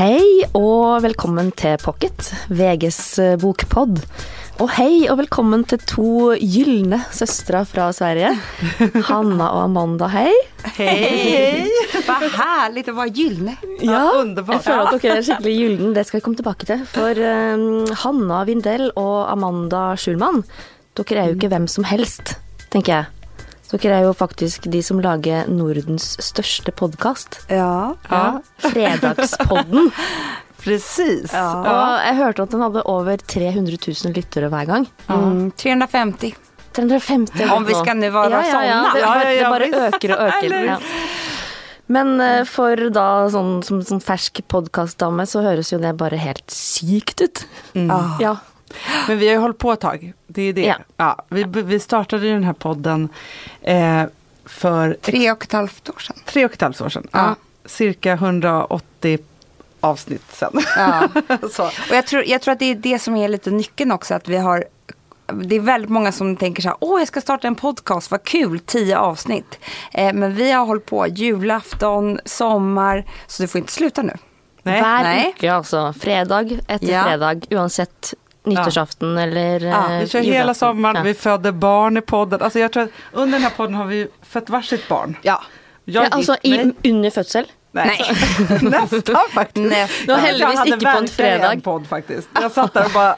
Hei og velkommen til Pocket, VGs eh, bokpodd. Og hei og velkommen til to gylne søstre fra Sverige. Hanna og Amanda, hei. Hej! Vad härligt att vara gyllene. Ja, underbart. Jeg føler at dere er skikkelig gyllen, det skal vi komme tilbake til. For eh, Hanna Vindell og Amanda Schulman, dere er jo ikke hvem som helst, tenker jeg. Dere er jo faktisk de som lager Nordens største podkast. Ja. Ja. Fredagspodden. Precis. Og jeg hørte at den hadde over 300 000 lyttere hver gang. Mm, 350. 350 Om vi ska nu vara ja, ja, ja. Det, Ja, ja, ja, det øker og øker. Eller- Ja. Men eh, for da sånn, som sånn fersk podkastdame, så høres jo det bare helt sykt ut. Ja. Ja. Men vi har ju hållit på ett tag. Det är det. Ja. Ja. vi, vi startade ju den här podden eh, för Tre och ett halvt år sedan. tre och ett halvt år sedan. Ja. Ja. Cirka 180 avsnitt sen. Ja. Så. Och jag tror, jag tror att det är det som är lite nyckeln också. Att vi har det är väldigt många som tänker så här, åh jag ska starta en podcast, vad kul, tio avsnitt. Eh, men vi har hållit på julafton, sommar, så det får inte sluta nu. Nej. Hver Nej. uke, altså. Fredag etter Ja. fredag, uansett nyttårsaften eller Ja, eh, Vi kör hela julaften. sommaren, Ja. vi föder barn i podden. Alltså jag tror att under den här podden har vi fött varsitt barn. Ja. Jag Ja, mig. i, under fødsel. Nej. Nästan faktiskt. Nästan. Jag hade inte på en fredag. en podd faktiskt. Jag satt där och bara,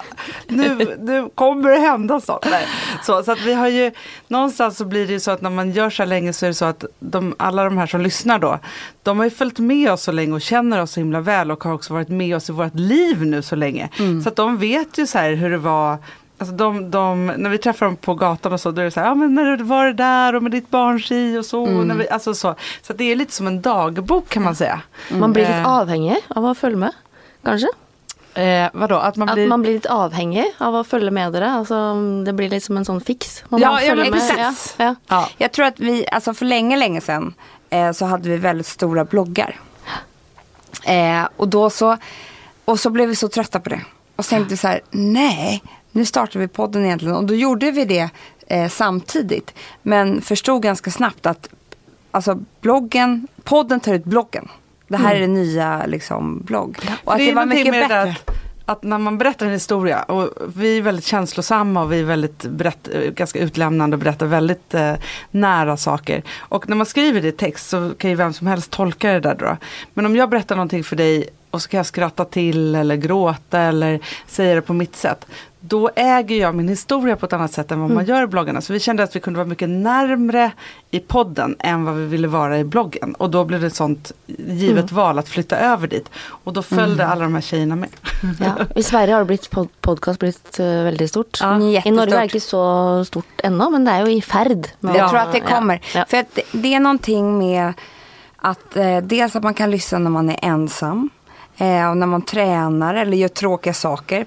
nu, nu kommer det hända snart. Nej. Så, så att vi har ju, någonstans så blir det ju så att när man gör så här länge så är det så att de, alla de här som lyssnar då, de har ju följt med oss så länge och känner oss så himla väl och har också varit med oss i vårt liv nu så länge. Så att de vet ju så här hur det var Alltså de, de, när vi träffar dem på gatan och så, då är det så här, ja men när du var det där och med ditt barns i och så. När vi, alltså så. så att det är lite som en dagbok kan man säga. Man blir litt Eh. avhengig av å følge med, kanskje? Eh, vadå, att man blir... man blir litt avhengig av å følge med dere. Altså, det blir litt som en sånn fiks. Man Ja, ja, med. precis. Ja, ja. Ja. Jag tror att vi, alltså för länge, länge sedan eh, så hade vi väldigt stora bloggar. Eh, och då så, och så blev vi så trötta på det. Och så tänkte vi så här, nej, nu startar vi podden egentligen. Och då gjorde vi det eh, samtidigt. Men förstod ganska snabbt att alltså bloggen, podden tar ut bloggen. Det här är det nya liksom blogg. Och att För det, var mycket det bättre. Att, att när man berättar en historia och vi är väldigt känslosamma och vi är väldigt berätt, eh, ganska utlämnande och berättar väldigt eh, nära saker. Och när man skriver det i text så kan ju vem som helst tolka det där då. Men om jag berättar någonting för dig och så kan jag skratta till eller gråta eller säga det på mitt sätt. Då äger jag min historia på ett annat sätt än vad man gör i bloggarna. Så vi kände att vi kunde vara mycket närmre i podden än vad vi ville vara i bloggen. Och då blev det ett sånt givet val att flytta över dit. Och då följde alla de här tjejerna med. Ja. I Sverige har det blitt pod podkast blitt eh, veldig stort. Ja. I Jättestort. Norge er det ikke så stort ennå, men det er jo i med Jag tror att det kommer. Ja. För att det- det är någonting med att eh, dels att man kan lyssna när man är ensam. Eh, när man tränar eller gör tråkiga saker.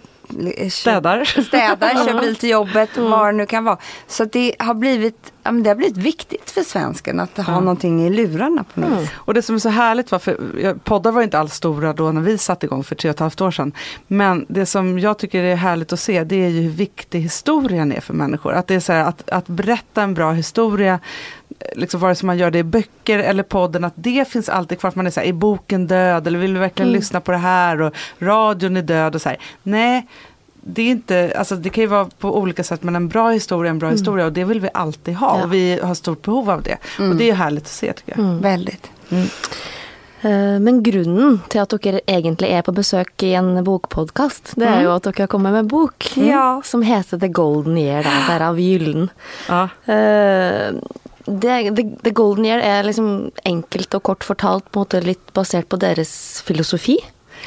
Eh, Städar. Städar, kör bil till jobbet, vad det nu kan vara. Så det har blivit, det har blivit viktigt för svensken att ha någonting i lurarna på något vis. Och det som är så härligt var, för poddar var inte alls stora då när vi satte igång för tre och ett halvt år sedan. Men det som jag tycker är härligt att se det är ju hur viktig historien är för människor. Att det är så här, att, att berätta en bra historia, liksom vare sig man gör det i böcker eller podden, att det finns alltid kvar. Att man är så här, är boken död eller vill vi verkligen lyssna på det här och radion är död och så här. Nej, det är inte, alltså det kan ju vara på olika sätt men en bra historia är en bra historia och det vill vi alltid ha Ja. och vi har stort behov av det. Och det är härligt att se tycker jag. Väldigt. Eh, Men grunnen til at dere egentlig er på besøk i en bokpodkast, det er jo at dere har kommet med bok Ja. som heter The Golden Year, da, derav gyllen. Ja. Eh, det, the, the Golden Year er liksom enkelt og kort fortalt på en måte litt basert på deres filosofi.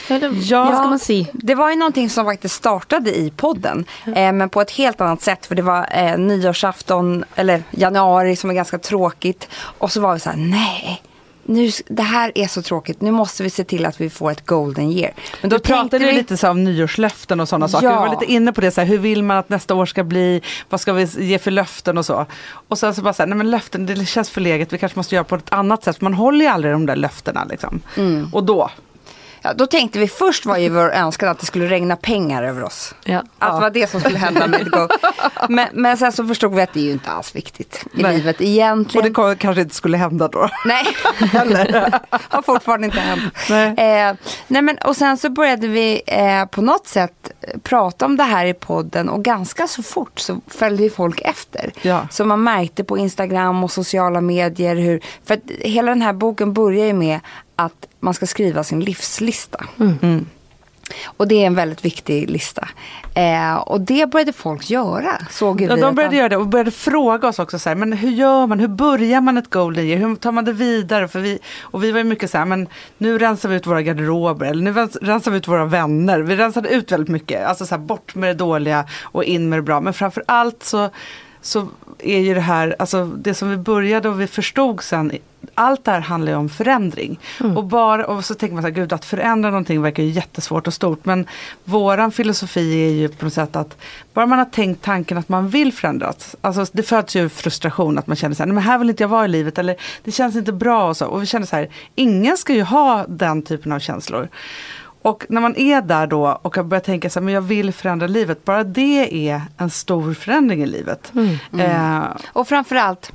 Eller Ja. skal man si? Det var ju någonting som faktiskt startade i podden. Eh, men på ett helt annat sätt. För det var eh, nyårsafton, eller januari som är ganska tråkigt. Och så var vi så här, nej. Nu, det här är så tråkigt. Nu måste vi se till att vi får ett golden year. Men Då tänkte pratade vi lite så om nyårslöften och sådana saker. Ja. Vi var lite inne på det, så här, hur vill man att nästa år ska bli? Vad ska vi ge för löften och så? Och sen så bara så här, nej men löften det känns förlegat, vi kanske måste göra på ett annat sätt. Man håller ju aldrig de där löftena liksom. Och då, Ja, då tänkte vi först var ju vår önskan att det skulle regna pengar över oss. Ja. Att det var det som skulle hända med Go. Men, men sen så förstod vi att det är ju inte alls viktigt i Nej. livet Och egentligen. det kom- kanske inte skulle hända då. Nej, har fortfarande inte hänt. Nej. Eh, nej men, och sen så började vi eh, på något sätt eh, prata om det här i podden och ganska så fort så följde folk efter. Ja. Så man märkte på Instagram och sociala medier hur, för att hela den här boken börjar ju med att man ska skriva sin livslista. Mm. Och det är en väldigt viktig lista. Eh, och det började folk göra, såg Ja, vi. de började göra det och började fråga oss också så här, men hur gör man, hur börjar man ett golden year, hur tar man det vidare? För vi, och vi var ju mycket så här, men nu rensar vi ut våra garderober, eller nu rens- rensar vi ut våra vänner. Vi rensade ut väldigt mycket, alltså så här, bort med det dåliga och in med det bra. Men framför allt så, så är ju det här, alltså det som vi började och vi förstod sen, allt det här handlar ju om förändring. Och, bara, och så tänker man så här, gud att förändra någonting verkar ju jättesvårt och stort. Men våran filosofi är ju på något sätt att bara man har tänkt tanken att man vill förändras. Alltså det föds ju frustration att man känner så här, nej men här vill inte jag vara i livet eller det känns inte bra och så. Och vi känner så här, ingen ska ju ha den typen av känslor. Och när man är där då och har börjat tänka så här, men jag vill förändra livet, bara det är en stor förändring i livet. Eh, Och framförallt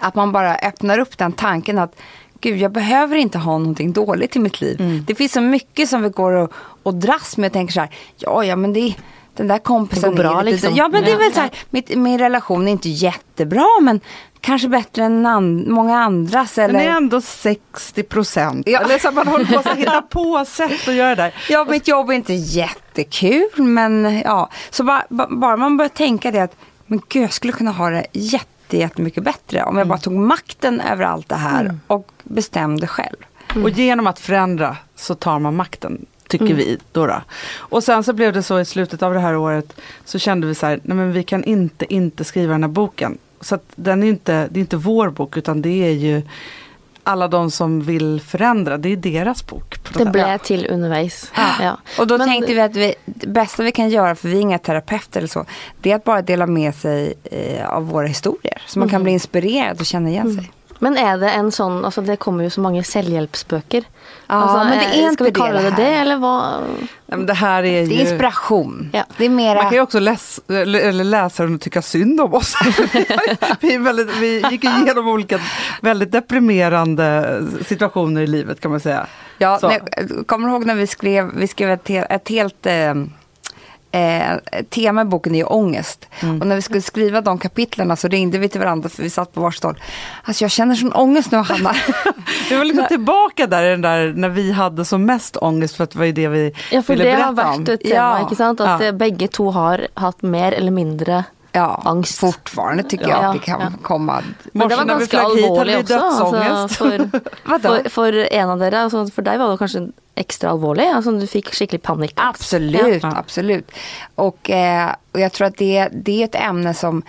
att man bara öppnar upp den tanken att gud, jag behöver inte ha någonting dåligt i mitt liv. Mm. Det finns så mycket som vi går och, och dras med och tänker så här, ja, ja, men det den där kompisen Det går bra, är lite, liksom. Ja, men det är väl så här, mitt, min relation är inte jättebra, men kanske bättre än an, många andras. Eller... Den är ändå 60 procent. Ja. Eller så man håller på att hitta på sätt att göra det där. Ja, mitt jobb är inte jättekul, men ja. Så bara, ba- bara man börjar tänka det att, men gud, jag skulle kunna ha det jätte, jättemycket bättre om jag bara tog makten över allt det här och bestämde själv. Och genom att förändra så tar man makten. Tycker vi då, då. Och sen så blev det så i slutet av det här året så kände vi så här, nej men vi kan inte inte skriva den här boken. Så att den är inte, det är inte vår bok utan det är ju alla de som vill förändra, det är deras bok. Det sätt. ble till underveis. Ja. Och då Men- tänkte vi att vi, det bästa vi kan göra, för vi är inga terapeuter eller så, det är att bara dela med sig eh, av våra historier. Så man kan bli inspirerad och känna igen sig. Men er det en sånn altså Det kommer jo så mange selvhjelpsbøker. Ja, altså, men det eh, är inte Skal vi det kalle det det det, eller hva? Nej, men det här är ju... Det är inspiration. Ja. Det är mera... Man kan ju också läs, eller eller läsa den och tycka synd om oss. vi, är väldigt, vi gick igenom olika väldigt deprimerande situationer i livet kan man säga. Ja, nej, kommer du ihåg när vi skrev, vi skrev ett, ett helt eh, eh, tema i boken är ju ångest. Mm. Och när vi skulle skriva de kapitlen så ringde vi till varandra för vi satt på varsitt håll. Alltså jag känner sån ångest nu Hanna. Vi var liksom tillbaka där, i den där när vi hade som mest ångest för att det var ju det vi Ja, ville det har berätta om. vært et tema, Ja. sant? At Ja. begge to har hatt mer eller mindre ja, Angst. fortfarande tycker jag Ja, att det kan ja. komma. Men det var også. Altså, dödsångest. for, Vadå? for, for en av dere. Altså, for deg var det kanskje ekstra alvorlig? Altså, du fikk skikkelig panikk? Absolut, Ja. absolut. Och, eh, och jag tror att det, det är ett ämne som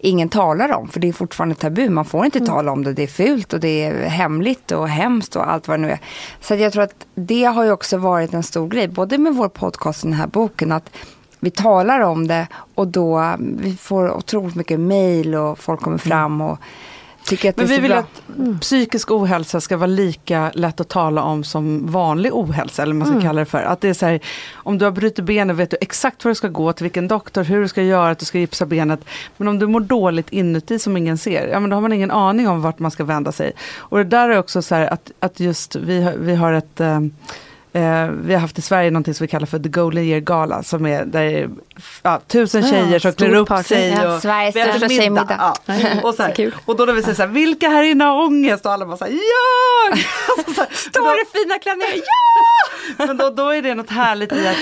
ingen talar om, för det är fortfarande tabu. Man får inte tala om det, det är fult och det är hemligt och hemskt och allt vad det nu är. Så jag tror att det har ju också varit en stor grej, både med vår podcast och den här boken, att vi talar om det och då vi får otroligt mycket mail och folk kommer fram och tycker att Men det är vi så vill bra. att psykisk ohälsa ska vara lika lätt att tala om som vanlig ohälsa, eller vad man ska kalla det för. Att det är så här, om du har brutit benet vet du exakt var du ska gå, till vilken doktor, hur du ska göra, att du ska gipsa benet. Men om du mår dåligt inuti som ingen ser, ja men då har man ingen aning om vart man ska vända sig. Och det där är också så här att, att just vi, har- vi har ett eh, Eh, vi har haft i Sverige någonting som vi kallar för The Golden Year Gala som är där ja, tusen Ja, tjejer som klär upp party, sig. ja. Och Sveriges vi äter största tjejmiddag. Ja. Och, så här, och då när vi säger så här, vilka här inne har ångest? Och alla bara så här, ja! Alltså Står det fina klänningar? Ja! men då, då är det något härligt i att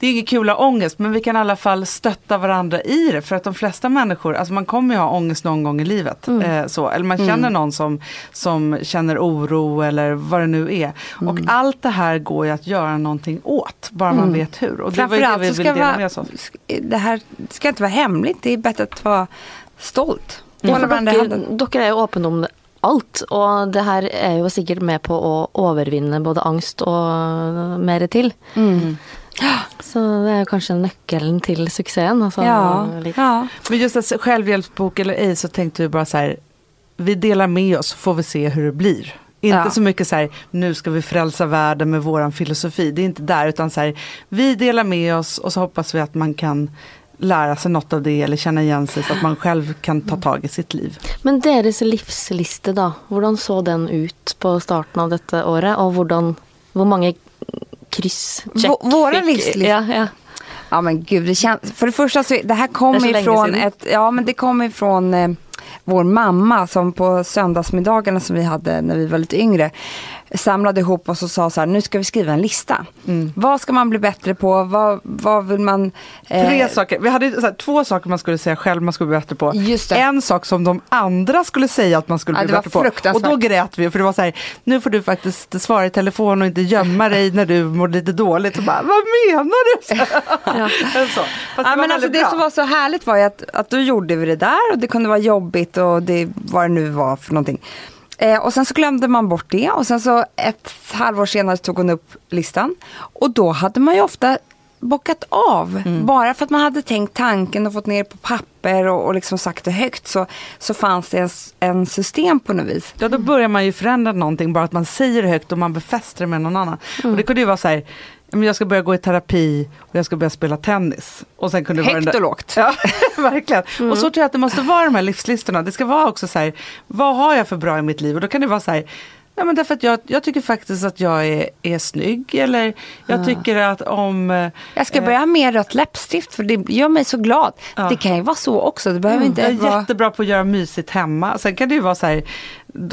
det är inget kul att ha ångest men vi kan i alla fall stötta varandra i det för att de flesta människor, alltså man kommer ju ha ångest någon gång i livet. Eh, så, eller man känner någon som, som känner oro eller vad det nu är. Och allt det här går ju att göra någonting åt, bara man vet hur. Och det var ju det vi ville ska dela vara, med oss av. det här ska inte vara hemligt. Det är bättre att vara stolt. Ja, dere, dere er jo åpne om alt, og det her er jo sikkert med på å overvinne både angst og mer til. Så det er jo kanskje nøkkelen til suksessen. Altså, Ja, ja. Men just att självhjälpsbok eller ej så tänkte vi bara så här, vi delar med oss får vi se hur det blir. Inte Ja. så mycket så här, nu ska vi frälsa världen med våran filosofi. Det är inte där, utan så här, vi delar med oss och så hoppas vi att man kan lära sig något av det eller känna igen sig så att man själv kan ta tag i sitt liv. Men deres livsliste, da. Hvordan så den ut på starten av dette året? Hvordan Hvor mange kryss check Vå- våra livslist- Ja, ja. Ja men gud, det känns, för det första så, det här kommer ifrån ett, ja men det kommer ifrån eh, vår mamma som på söndagsmiddagarna som vi hade när vi var lite yngre samlade ihop oss och sa så här, nu ska vi skriva en lista. Mm. Vad ska man bli bättre på? Vad, vad vill man... eh, Tre saker, vi hade här, två saker man skulle säga själv man skulle bli bättre på. En sak som de andra skulle säga att man skulle Ja, bli bättre på. Och då grät vi för det var så här, nu får du faktiskt svara i telefon och inte gömma dig när du mår lite dåligt. Så bara, vad menar du? Så, ja. så. Ja, det men alltså det som var så härligt var ju att, att då gjorde vi det där och det kunde vara jobbigt och det vad det nu var för någonting. Eh, och sen så glömde man bort det och sen så ett halvår senare tog hon upp listan. Och då hade man ju ofta bockat av. Bara för att man hade tänkt tanken och fått ner på papper och, och liksom sagt det högt så, så fanns det en, en system på något vis. Ja då börjar man ju förändra någonting bara att man säger det högt och man befäster det med någon annan. Och det kunde ju vara så här, jag ska börja gå i terapi och jag ska börja spela tennis. Och sen kunde Högt och lågt. Ja, verkligen. Och så tror jag att det måste vara de här livslistorna. Det ska vara också så här, vad har jag för bra i mitt liv? Och då kan det vara så här, ja, men därför att jag, jag tycker faktiskt att jag är, är snygg. Eller jag tycker att om... eh, Jag ska börja ha mer rött läppstift för det gör mig så glad. Ja. Det kan ju vara så också. Det behöver inte Jag är vara... jättebra på att göra mysigt hemma. Sen kan det ju vara så här,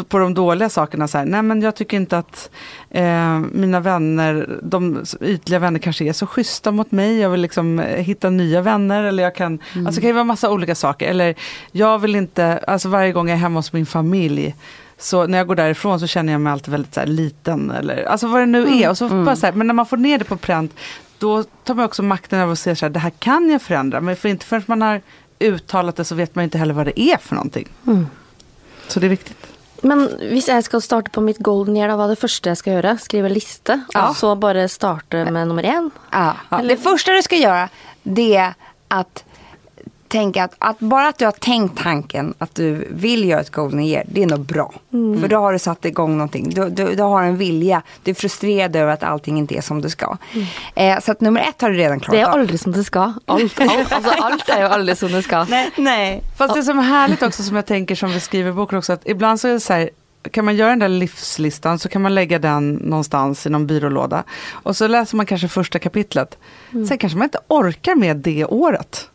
på de dåliga sakerna så här, nej men jag tycker inte att eh, mina vänner, de ytliga vänner kanske är så schyssta mot mig. Jag vill liksom eh, hitta nya vänner eller jag kan, alltså det kan ju vara massa olika saker. Eller jag vill inte, alltså varje gång jag är hemma hos min familj så när jag går därifrån så känner jag mig alltid väldigt så här, liten. Eller, alltså vad det nu är. Och så bara så här, men när man får ner det på pränt då tar man också makten över att se så här, det här kan jag förändra. Men för inte förrän man har uttalat det så vet man inte heller vad det är för någonting. Mm. Så det är viktigt. Men hvis jeg skal starte på mitt golden year, hva er det første jeg skal gjøre? Skrive liste, Ja. og så bare starte med nummer én? Ja. Det första du ska göra det är att tänka att, att bara att du har tänkt tanken att du vill göra ett golden year, det är nog bra. För då har du satt igång någonting. Du, du, du har en vilja. Du är frustrerad över att allting inte är som det ska. Eh, så att nummer ett har du redan klarat Det er av. aldri som det skal. Alt, alt, altså, alt er jo aldri som det skal. Nej, nej. Fast det som är härligt också som jag tänker som vi skriver i boken också att ibland så är det så här kan man göra den där livslistan så kan man lägga den någonstans i någon byrålåda. Och så läser man kanske första kapitlet. Sen kanske man inte orkar med det året.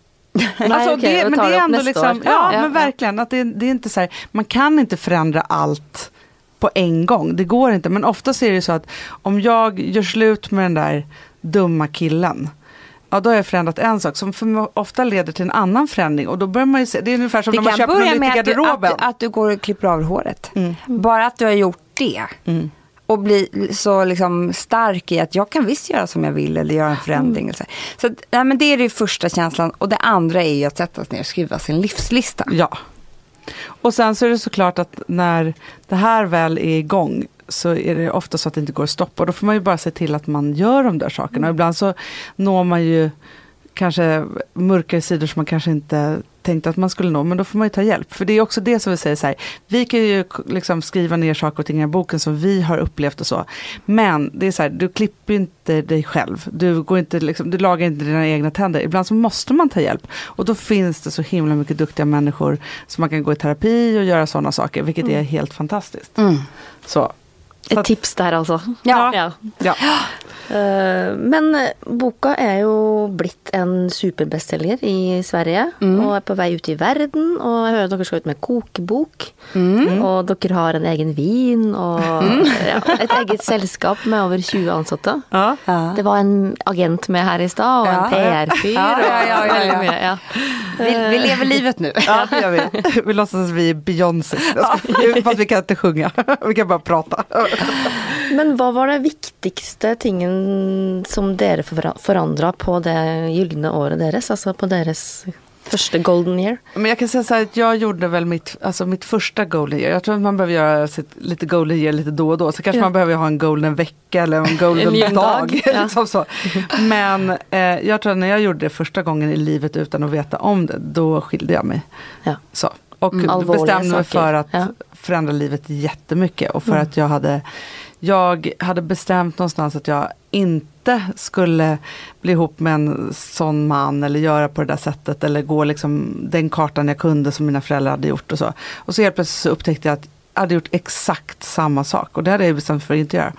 Alltså, okej, det, men det är ändå liksom, år. ja, Ja, men verkligen att det, det är inte så här, man kan inte förändra allt på en gång, det går inte. Men ofta är det så att om jag gör slut med den där dumma killen, ja då har jag förändrat en sak som för ofta leder till en annan förändring och då börjar man ju se, det är ungefär som Det när man köper något nytt i med att du, garderoben. att, du- att du går och klipper av håret. Bara att du har gjort det. Mm. Och blir så liksom stark i att jag kan visst göra som jag vill eller göra en förändring. eller Så, så nej, men det är det första känslan. Och det andra är ju att sätta sig ner och skriva sin livslista. Ja. Och sen så är det såklart att när det här väl är igång så är det ofta så att det inte går att stoppa. Då får man ju bara se till att man gör de där sakerna. Och ibland så når man ju kanske mörkare sidor som man kanske inte tänkte att man skulle nå. Men då får man ju ta hjälp. För det är också det som vi säger så här. Vi kan ju liksom skriva ner saker och ting i boken som vi har upplevt och så. Men det är så här, du klipper ju inte dig själv. Du, går inte liksom, du lagar inte dina egna tänder. Ibland så måste man ta hjälp. Och då finns det så himla mycket duktiga människor som man kan gå i terapi och göra sådana saker. Vilket är helt fantastiskt. Så. Så Et att- tips der, altså. Ja. ja. Ja. Eh, Men eh, boka er jo blitt en superbestselger i Sverige, og er på vei ut i verden. Og jeg hører dere skal ut med kokebok, og dere har en egen vin, og ja, et eget selskap med over 20 ansatte. Ja. Det var en agent med her i stad, og Ja. en PR-fyr, Ja, ja, ja, ja, og veldig ja. mye. Ja. Vi, vi lever livet nu. Ja, det gör vi. Vi låtsas att vi är Beyoncé. Fast vi kan inte sjunga. Vi kan bara prata. Men hva var det viktigste tingen som dere forandra på det gylne året deres? Altså på deres første golden year? Men jag kan säga så här att jag gjorde väl mitt, alltså mitt första golden year. Jag tror att man behöver göra sitt, lite golden year lite då och då. Så kanske Ja. man behöver ha en golden vecka eller en golden En dag. dag, liksom så. Men eh, jag tror att när jag gjorde det första gången i livet utan att veta om det, då skilde jag mig. Ja. Så. Och Mm, bestämde mig för att Ja. förändra livet jättemycket. Och för Mm. att jag hade, jag hade bestämt någonstans att jag inte skulle bli ihop med en sån man eller göra på det där sättet eller gå liksom den kartan jag kunde som mina föräldrar hade gjort och så. Och så helt plötsligt så upptäckte jag att jag hade gjort exakt samma sak och det hade jag bestämt för att inte göra.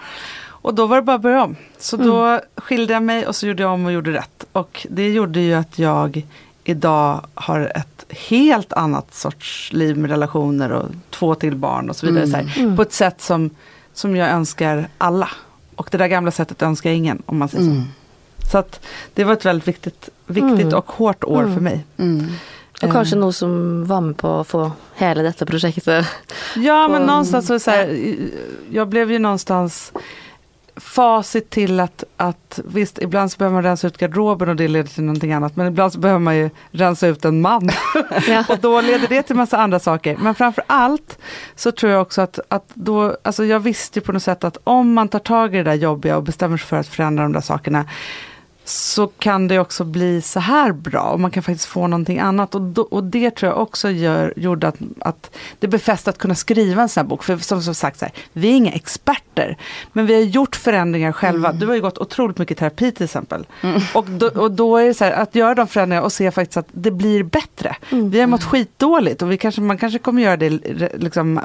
Och då var det bara att börja om. Så då skilde jag mig och så gjorde jag om och gjorde rätt. Och det gjorde ju att jag idag har ett helt annat sorts liv med relationer och två till barn och så vidare. Så här, På ett sätt som, som jag önskar alla. Och det där gamla sättet önskar ingen om man säger så. Så att det var ett väldigt viktigt, viktigt Mm. och hårt år för mig. Mm. Og kanskje noe som var med på å få hele dette prosjektet Ja men någonstans så, så här, jag blev ju någonstans facit till att, att visst ibland så behöver man rensa ut garderoben och det leder till någonting annat men ibland så behöver man ju rensa ut en man Ja. och då leder det till massa andra saker. Men framför allt så tror jag också att, att då, alltså jag visste ju på något sätt att om man tar tag i det där jobbiga och bestämmer sig för att förändra de där sakerna så kan det också bli så här bra och man kan faktiskt få någonting annat. Och, då, och det tror jag också gör, gjorde att, att det befäste att kunna skriva en sån här bok. För som, som sagt, så här, vi är inga experter, men vi har gjort förändringar själva. Du har ju gått otroligt mycket terapi till exempel. Och, då, och då är det så här, att göra de förändringarna och se faktiskt att det blir bättre. Vi har mått skitdåligt och vi kanske, man kanske kommer göra det liksom,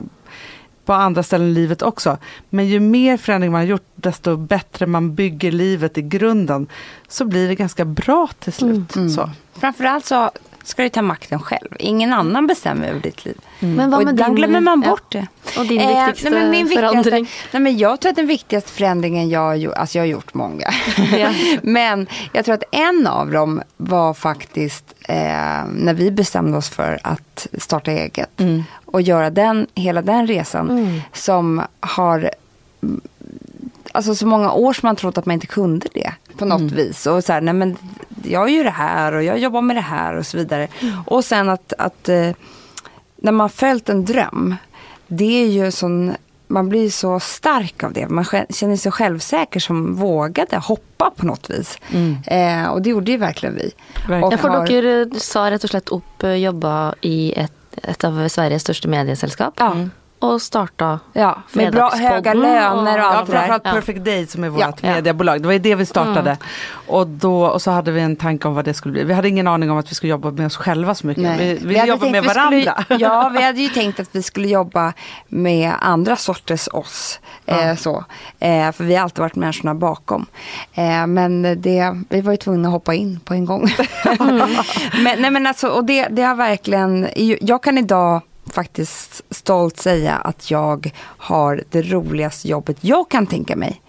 på andra ställen i livet också. Men ju mer förändring man har gjort, desto bättre man bygger livet i grunden, så blir det ganska bra till slut. Så. Framförallt så ska du ta makten själv. Ingen annan bestämmer över ditt liv. Men hva och ibland din- glömmer man ja. bort det. Og din Eh, viktigste nej, men min viktigaste- forandring? Nej, men jag tror att den viktigaste förändringen jag har gjort, alltså jag har gjort många. Ja. men jag tror att en av dem var faktiskt eh, när vi bestämde oss för att starta eget. Och göra den, hela den resan Mm. som har Alltså så många år som man trott att man inte kunde det på något vis. Och så här, nej men jag gör det här och jag jobbar med det här och så vidare. Och sen att, att eh, när man följt en dröm, det är ju sån, man blir så stark av det. Man känner sig självsäker som vågade hoppa på något vis. Eh, och det gjorde ju verkligen vi. Verkligen. Och Ja, for har- dere sa rett og slett opp eh, jobba i et, et av Sveriges største medieselskap. Ja. Og starta Ja, med bra, höga löner och och- allt Ja, det där. framförallt Ja. Perfect Day som är vårt Ja. Mm. mediebolag. Det var ju det vi startade. Och, då, och så hade vi en tanke om vad det skulle bli. Vi hade ingen aning om att vi skulle jobba med oss själva så mycket. Nej. Vi, vi, hade jobbar med vi varandra. Skulle, ja, vi hade ju tänkt att vi skulle jobba med andra sorters oss. Eh, så. Eh, för vi har alltid varit människorna bakom. Eh, men det, vi var ju tvungna att hoppa in på en gång. men, nej, men alltså, och det, det har verkligen, jag kan idag faktiskt stolt säga att jag har det roligaste jobbet jag kan tänka mig.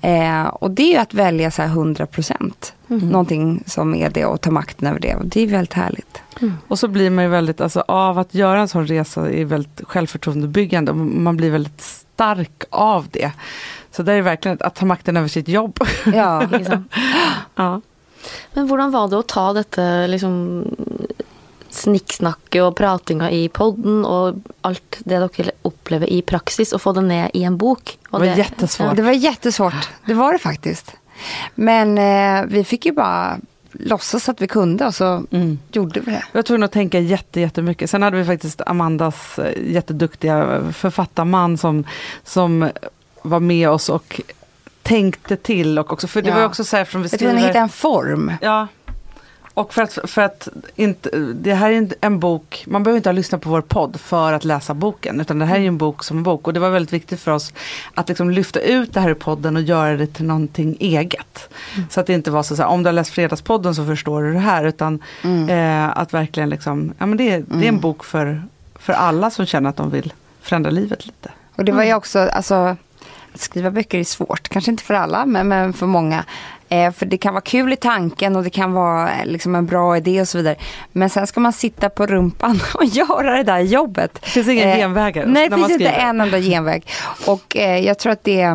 Eh, och det är ju att välja så här 100 procent. Någonting som är det och ta makten över det. Och det är väldigt härligt. Och så blir man ju väldigt, alltså av att göra en sån resa är väldigt självförtroendebyggande. och Man blir väldigt stark av det. Så det är verkligen att ta makten över sitt jobb. Ja. Sant? ja. Men hvordan var det å ta dette liksom snikksnakket og pratinga i podden og alt det dere opplever i praksis, og få det ned i en bok? Det var jättesvårt. Det var jättesvårt, det var det faktiskt. Men eh, vi fick ju bara låtsas att vi kunde och så gjorde vi det. Jag tvungen att tänka jätte, jättemycket. Sen hade vi faktiskt Amandas eh, jätteduktiga författarman som, som var med oss och tänkte till. Och också, för det Ja. var också så här från vi Jag tror att skriver... hitta en form. Ja. Och för att, för att inte, det här är en bok, man behöver inte ha lyssnat på vår podd för att läsa boken. Utan det här är en bok som en bok. Och det var väldigt viktigt för oss att liksom lyfta ut det här i podden och göra det till någonting eget. Så att det inte var så, här, om du har läst Fredagspodden så förstår du det här. Utan eh, att verkligen liksom, ja men det, är- det är en bok för, för alla som känner att de vill förändra livet lite. Och det var ju också, alltså, att skriva böcker är svårt. Kanske inte för alla, men, men för många. Eh, för det kan vara kul i tanken och det kan vara eh, liksom en bra idé och så vidare. Men sen ska man sitta på rumpan och göra det där jobbet. Det finns ingen genvägar Nej, det finns inte en enda genväg. Och eh, jag tror att det,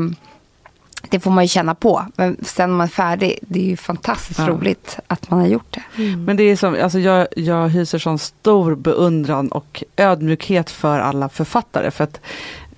det får man ju känna på. Men sen när man är färdig, det är ju fantastiskt Ja. roligt att man har gjort det. Men det är som, alltså jag, jag hyser sån stor beundran och ödmjukhet för alla författare. För att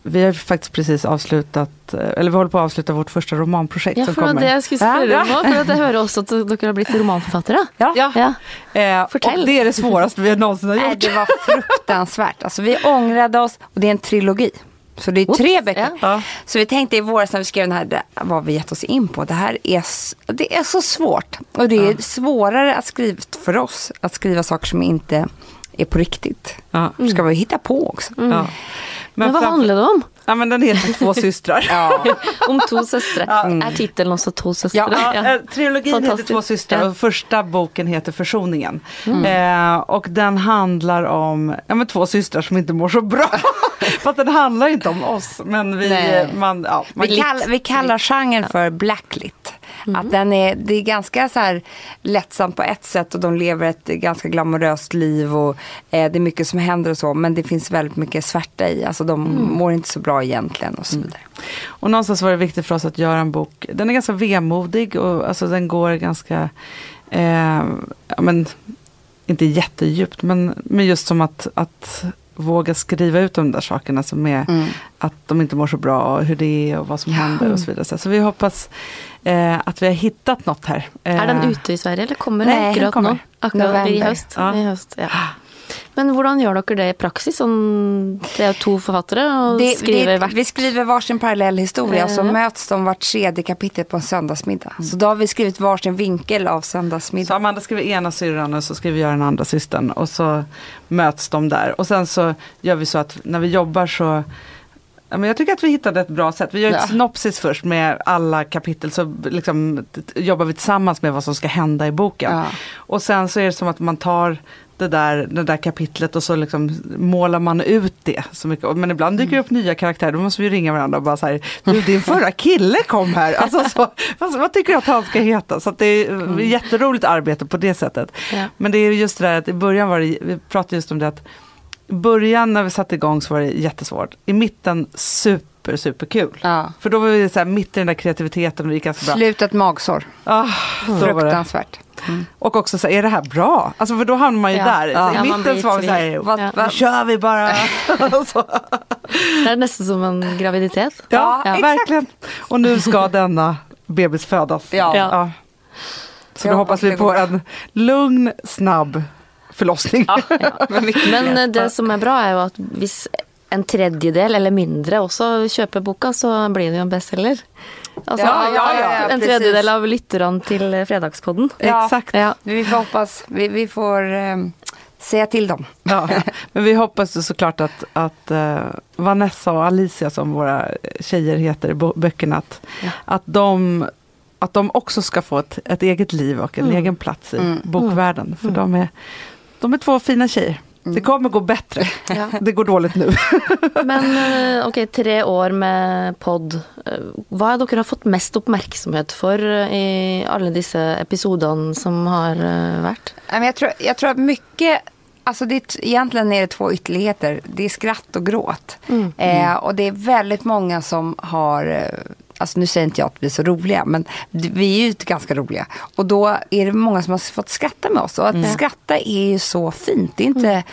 vi har faktiskt precis avslutat, eh, eller vi håller på att avsluta vårt första romanprojekt Ja, som kommer. det jeg skulle spørre om nå. For at jeg hører også at dere har blitt romanforfattere. Ja. Ja, Ja. eh, och det är det svåraste vi någonsin har Nej, gjort. det var fruktansvärt. Alltså, vi ångrade oss och det är en trilogi. Så det är Oops, tre böcker. ja. Ja. Så vi tänkte i våras när vi skrev den här, det- vad vi gett oss in på. Det här är, det är så svårt. Och det är svårare att skriva för oss att skriva saker som inte är på riktigt. Ja. Ska vi hitta på också. Ja. Men, Men, framför- handler det om? ja, men den heter Två systrar. Ja. Om to søstre. Er tittelen også To søstre? Ja, Ja, eh, trilogin heter. Två systrar Ja. och första boken heter Försoningen. Eh, och den handlar om ja, men två systrar som inte mår så bra. Fast den handlar inte om oss. Men vi, Nej. man, ja, man, Vi, kall, vi kallar genren för blacklit. Att den är, det är ganska så här lättsamt på ett sätt och de lever ett ganska glamoröst liv och eh, det är mycket som händer och så men det finns väldigt mycket svärta i. Alltså de mår inte så bra egentligen och så vidare. Och någonstans var det viktigt för oss att göra en bok. Den är ganska vemodig och alltså den går ganska, eh, ja, men, inte jättedjupt, men, men just som att, att våga skriva ut de där sakerna som är Mm. att de inte mår så bra och hur det är och vad som händer och så vidare. Så vi hoppas eh, att vi har hittat något här. Eh, Er den ute i Sverige, eller kommer den den akkurat kommer. Akkurat i høst. Ja. I høst ja. Men hvordan gjør dere det i praksis? Sånn, det jo to forfattere og Det, skriver det, hvert vi skriver varsin parallell historia och så möts de vart tredje kapitel på en söndagsmiddag. Så då har vi skrivit varsin vinkel av Så söndagsmiddag. Amanda skriver ena syrran och så skriver jag den andra systern och så möts de där. Och sen så gör vi så att när vi jobbar så Ja, men jag tycker att vi hittade ett bra sätt. Vi gör ett Ja. synopsis först med alla kapitel så liksom, jobbar vi tillsammans med vad som ska hända i boken. Ja. Och sen så är det som att man tar det där, det där kapitlet och så liksom målar man ut det. Så mycket. Men ibland dyker det upp nya karaktärer, då måste vi ringa varandra och bara så här, du din förra kille kom här. Alltså så, vad, vad tycker du att han ska heta? Så det är ett jätteroligt arbete på det sättet. Ja. Men det är just det där att i början var det, vi pratade just om det att början när vi satte igång så var det jättesvårt. I mitten super, super kul. Ja. För då var vi så här, mitt i den där kreativiteten och det gick ganska bra. Slutet magsår. Ah, så var det. Fruktansvärt. Och också så här, är det här bra? Alltså för då hamnar man ju Ja. där. Ja, I man mitten så var vi så här. Vad, Ja. nu vad, kör vi bara. Det er nesten som en graviditet. ja, Ja. verkligen. Och nu ska denna bebis födas. Ja. Ja. Så Jag då hoppas vi på en lugn, snabb förlossning. Men eh, det som er bra, er jo at hvis en tredjedel eller mindre også kjøper boka, så blir det jo en bestselger. Altså, Ja, ja, ja, ja, en precis. tredjedel av lytterne til eh, Fredagspodden. Ja. Exakt. Ja. vi får hoppas, vi, vi får eh, säga till dem. Ja, men vi hoppas ju såklart att, att eh, Vanessa och Alicia som våra tjejer heter i böckerna, att, Ja. att, de, att de också ska få ett, ett eget liv och en Mm. egen plats i Mm. bokvärlden. För de, är, de är två fina tjejer. Det kommer gå bättre. Ja. Det går dåligt nu. Men eh, ok, tre år med pod. Eh, dere har fått mest oppmerksomhet for eh, i alle disse episodene som har men jag, tror, jag tror att mycket, alltså det, egentligen är det två ytterligheter. Det är skratt och gråt. Mm. Eh, och det är väldigt många som har, alltså nu säger inte jag att vi är så roliga, men vi är ju ganska roliga. Och då är det många som har fått skratta med oss. Och att skratta är ju så fint. Det är inte, äh,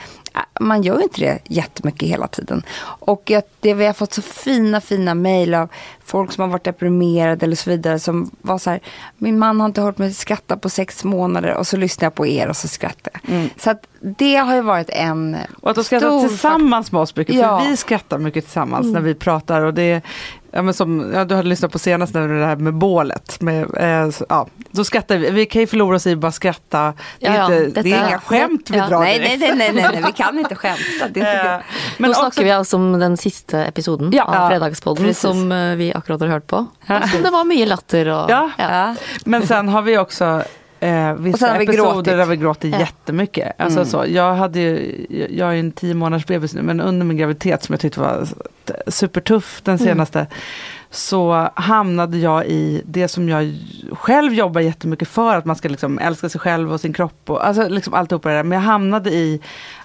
man gör ju inte det jättemycket hela tiden. Och att det, vi har fått så fina, fina mejl av folk som har varit deprimerade eller så vidare. Som var så här, min man har inte hört mig skratta på sex månader och så lyssnar jag på er och så skrattar jag. Så att det har ju varit en Och att de skrattar stor tillsammans med oss mycket. För Ja. vi skrattar mycket tillsammans när vi pratar. Och det ja, men som, ja, du hade lyssnat på senast när det här med bålet. Med, eh, så, ja, då skrattar vi. Vi kan ju förlora oss i bara skratta. Det är, Ja, ja, inte, det är inga skämt vi ja. drar Nej, direkt. nej, nej, nej, nej, nej, vi kan inte skämta. Det är inte Eh. Men Nå snakker vi altså om den siste episoden Ja, av Fredagspodden, precis. som eh, vi akkurat har hørt på. Som det var mye latter og Ja. Ja. men sen har vi också eh, Och sen vissa har vi episoder gråtit. där vi gråter Ja. jättemycket. Alltså, så, jag, hade ju, jag är ju en tio månaders bebis nu, men under min graviditet som jag tyckte var supertuff den senaste, så hamnade jag i det som jag själv jobbar jättemycket för, att man ska liksom älska sig själv och sin kropp och alltså liksom alltihopa det där. Men jag hamnade i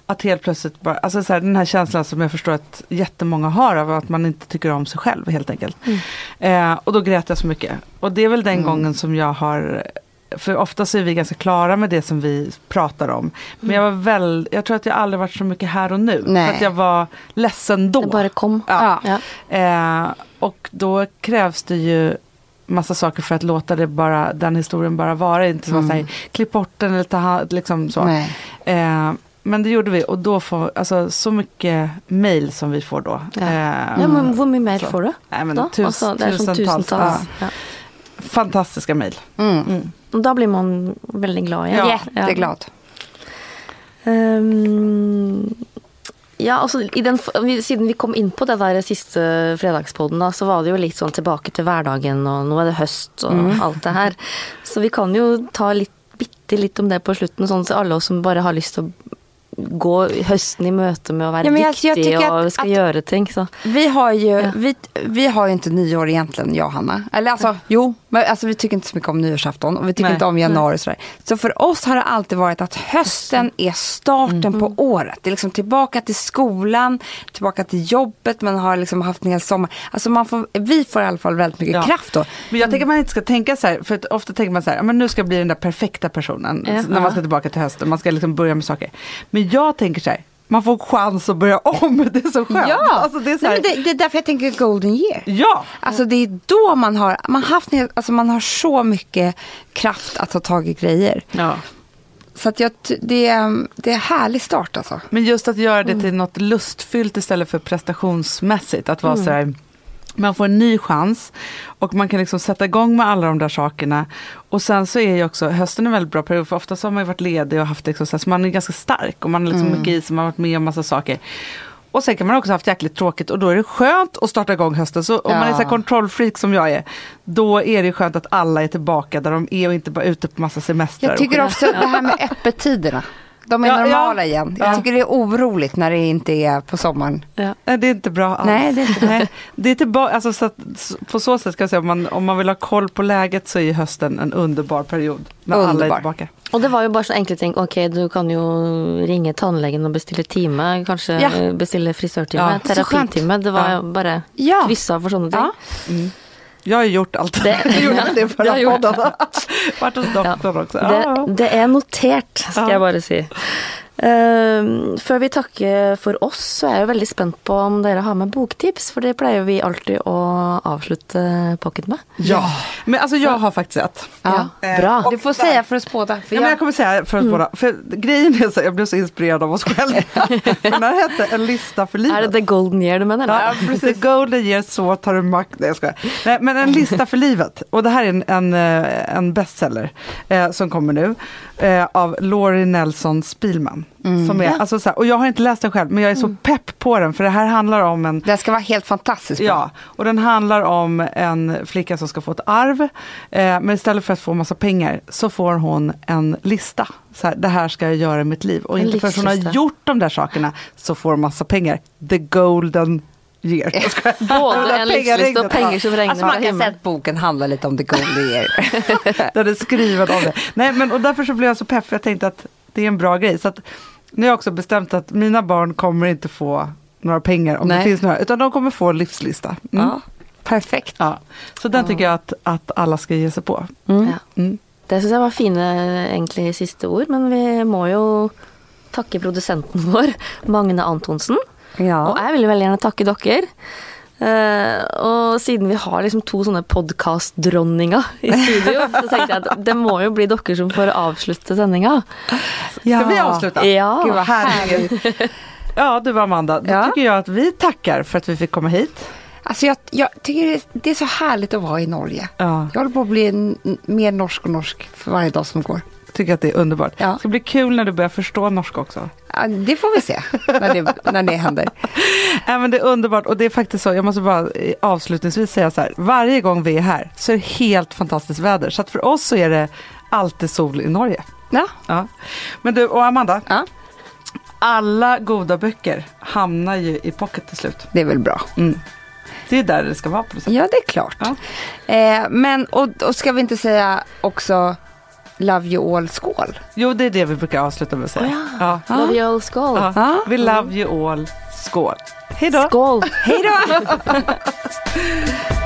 att helt plötsligt bara, alltså så här, den här känslan som jag förstår att jättemånga har av att man inte tycker om sig själv helt enkelt. Eh, och då grät jag så mycket. Och det är väl den gången som jag har för ofta så är vi ganska klara med det som vi pratar om. Men jag var väl, jag tror att jag aldrig varit så mycket här och nu. Nej. För att jag var ledsen då. Det bara kom. Ja. Ja. Eh, och då krävs det ju massa saker för att låta det bara, den historien bara vara. Inte som att klipp bort den eller ta hand, liksom så. Nej. Eh, men det gjorde vi och då får, alltså så mycket mail som vi får då. Ja. Eh, Ja, men hvor mye mer så. får du? Nej, men tus, sånn tusentals. tusentals. Ja. Fantastiska mail. Mm. Og da blir man veldig glad igjen. Ja. Jätteglad. Ja, altså i den, vi- Siden vi kom inn på det der siste fredagspodden, da, så var det jo litt sånn tilbake til hverdagen, og nå er det høst og alt det her. Så vi kan jo ta litt, bitte litt om det på slutten, sånn til alle oss som bare har til å gå høsten i møte med å være Ja, men jag- jag tycker att- skal att- gjøre ting. Så. Vi har ju, Ja. vi, vi har ju inte nyår egentligen, jag och Hanna. Eller alltså, jo, men alltså, vi tycker inte så mycket om nyårsafton och vi tycker Nej. inte om januari och sådär. Så för oss har det alltid varit att hösten är starten på året. Det är liksom tillbaka till skolan, tillbaka till jobbet, man har liksom haft en hel sommar. Alltså man får, vi får i alla fall väldigt mycket Ja. kraft då. Men jag tänker att man inte ska tänka så här, för att ofta tänker man så här, "Ja, men nu ska jag bli den där perfekta personen. När man ska tillbaka till hösten, man ska liksom börja med saker. Men jag tänker så här, man får chans att börja om, det är så skönt. Alltså det är så här, Nej, det, det är därför jag tänker golden year. Ja, Alltså det är då man har, man haft, alltså man har så mycket kraft att ta tag i grejer. ja. Så att jag, det, är, det är en härlig start alltså. Men just att göra det till något lustfyllt istället för prestationsmässigt. Att vara så här, man får en ny chans och man kan liksom sätta igång med alla de där sakerna. Och sen så är ju också hösten en väldigt bra period för ofta så har man ju varit ledig och haft liksom så, man är ganska stark och man har liksom mycket i sig, man har varit med om massa saker. Och sen kan man också ha haft jäkligt tråkigt och då är det skönt att starta igång hösten. Så om man är så kontrollfreak som jag är, då är det skönt att alla är tillbaka där de är och inte bara ute på massa semestrar. Jag tycker också det här med öppettiderna. De är Ja, ja. normala igen. Jag Ja. tycker det är oroligt när det inte är på sommaren. Ja. Nej, det är inte bra alls. Nej, det är inte Nej, det är tillbaka, alltså, så att, på så sätt ska jag säga, om man, om man vill ha koll på läget så är ju hösten en underbar period. När alla är Underbar. tillbaka. Og det var jo bare så enkle ting. Ok, du kan jo ringe tannlegen og bestille time. Kanskje Ja. bestille frisørtime, Ja, terapitime. Det var Ja. jo bare Ja. kryssa for sånne ting. Ja. Jag har gjort allt. Det- jag gjorde det förra podden. Varit hos doktorn också. Det, det er notert, skal Ja. jeg bare Ehm, før vi takker for oss, så er jeg jo veldig spent på om dere har med boktips. For det pleier vi alltid å avslutte pocket med. ja. Men alltså jag har faktiskt ett. Ja, Eh, bra. Du får säga för att spåda. För Ja, men jag jag, kommer säga för oss båda. För grejen är så, jag blev så inspirerad av oss själva. för den här hette En lista för livet. Er det The Golden Year du mener? Ja, precis. Golden year, så tar du makt. Nej, jag skojar. Nej, men en lista för livet. Och det här är en, en, eh, en bestseller eh, som kommer nu. Eh, av Laurie Nelson Spielman. Som är, alltså, så här, och jag har inte läst den själv, men jag är så pepp på den. För det här handlar om en den ska vara helt fantastiskt bra. Ja, och den handlar om en flicka som ska få ett arv. Eh, men istället för att få massa pengar så får hon en lista. Så här, det här ska jag göra i mitt liv. Och En inte förrän hon har gjort de där sakerna så får hon massa pengar. The golden year. Både en livslista och pengar som regnar Alltså man kan säga att boken handlar lite om the golden year. Det är skrivet om det. Nej, men, och därför så blev jag så pepp, för jag tänkte att det är en bra grej. Så att, nu har jag också bestämt att mina barn kommer inte få några pengar om det Nej. finns några, utan de kommer få en livslista. Mm. ja, perfekt. Ja. Så den tycker jag att, att alla ska ge sig på. Ja. Mm. Det syns jeg var fine egentlig siste ord, men vi må jo takke produsenten vår, Magne Antonsen. Og Ja. jeg vil veldig gjerne takke dere. Eh, og siden vi har liksom to sånne podkastdronninger i studio, så tenkte jeg at det må jo bli dere som får avslutte sendinga. Ska vi avsluta? Ja. Gud vad härligt. Ja du Amanda, då Ja. tycker jag att vi tackar för att vi fick komma hit. Alltså jag, jag tycker det- det är så härligt att vara i Norge. Ja. Jag håller på att bli mer norsk och norsk för varje dag som går. Tycker att det är underbart. Ja. Det ska bli kul när du börjar förstå norska också. Det får vi se när det, när det händer. Ja, men det är underbart och det är faktiskt så, jag måste bara eh, avslutningsvis säga så här, varje gång vi är här så är det helt fantastiskt väder. Så att för oss så är det alltid sol i Norge. Ja. Ja. Men du och Amanda, ja, alla goda böcker hamnar ju i pocket till slut. det är väl bra. Mm. Det är där det ska vara på något sätt. Ja, det är klart. Ja. Eh, men, och, och ska vi inte säga också Love you all, skål? Jo, det är det vi brukar avsluta med att säga. Ja. Ja. Love you all, skål! Ja. We love you all. Skål. Hej då. Skål! Hej då!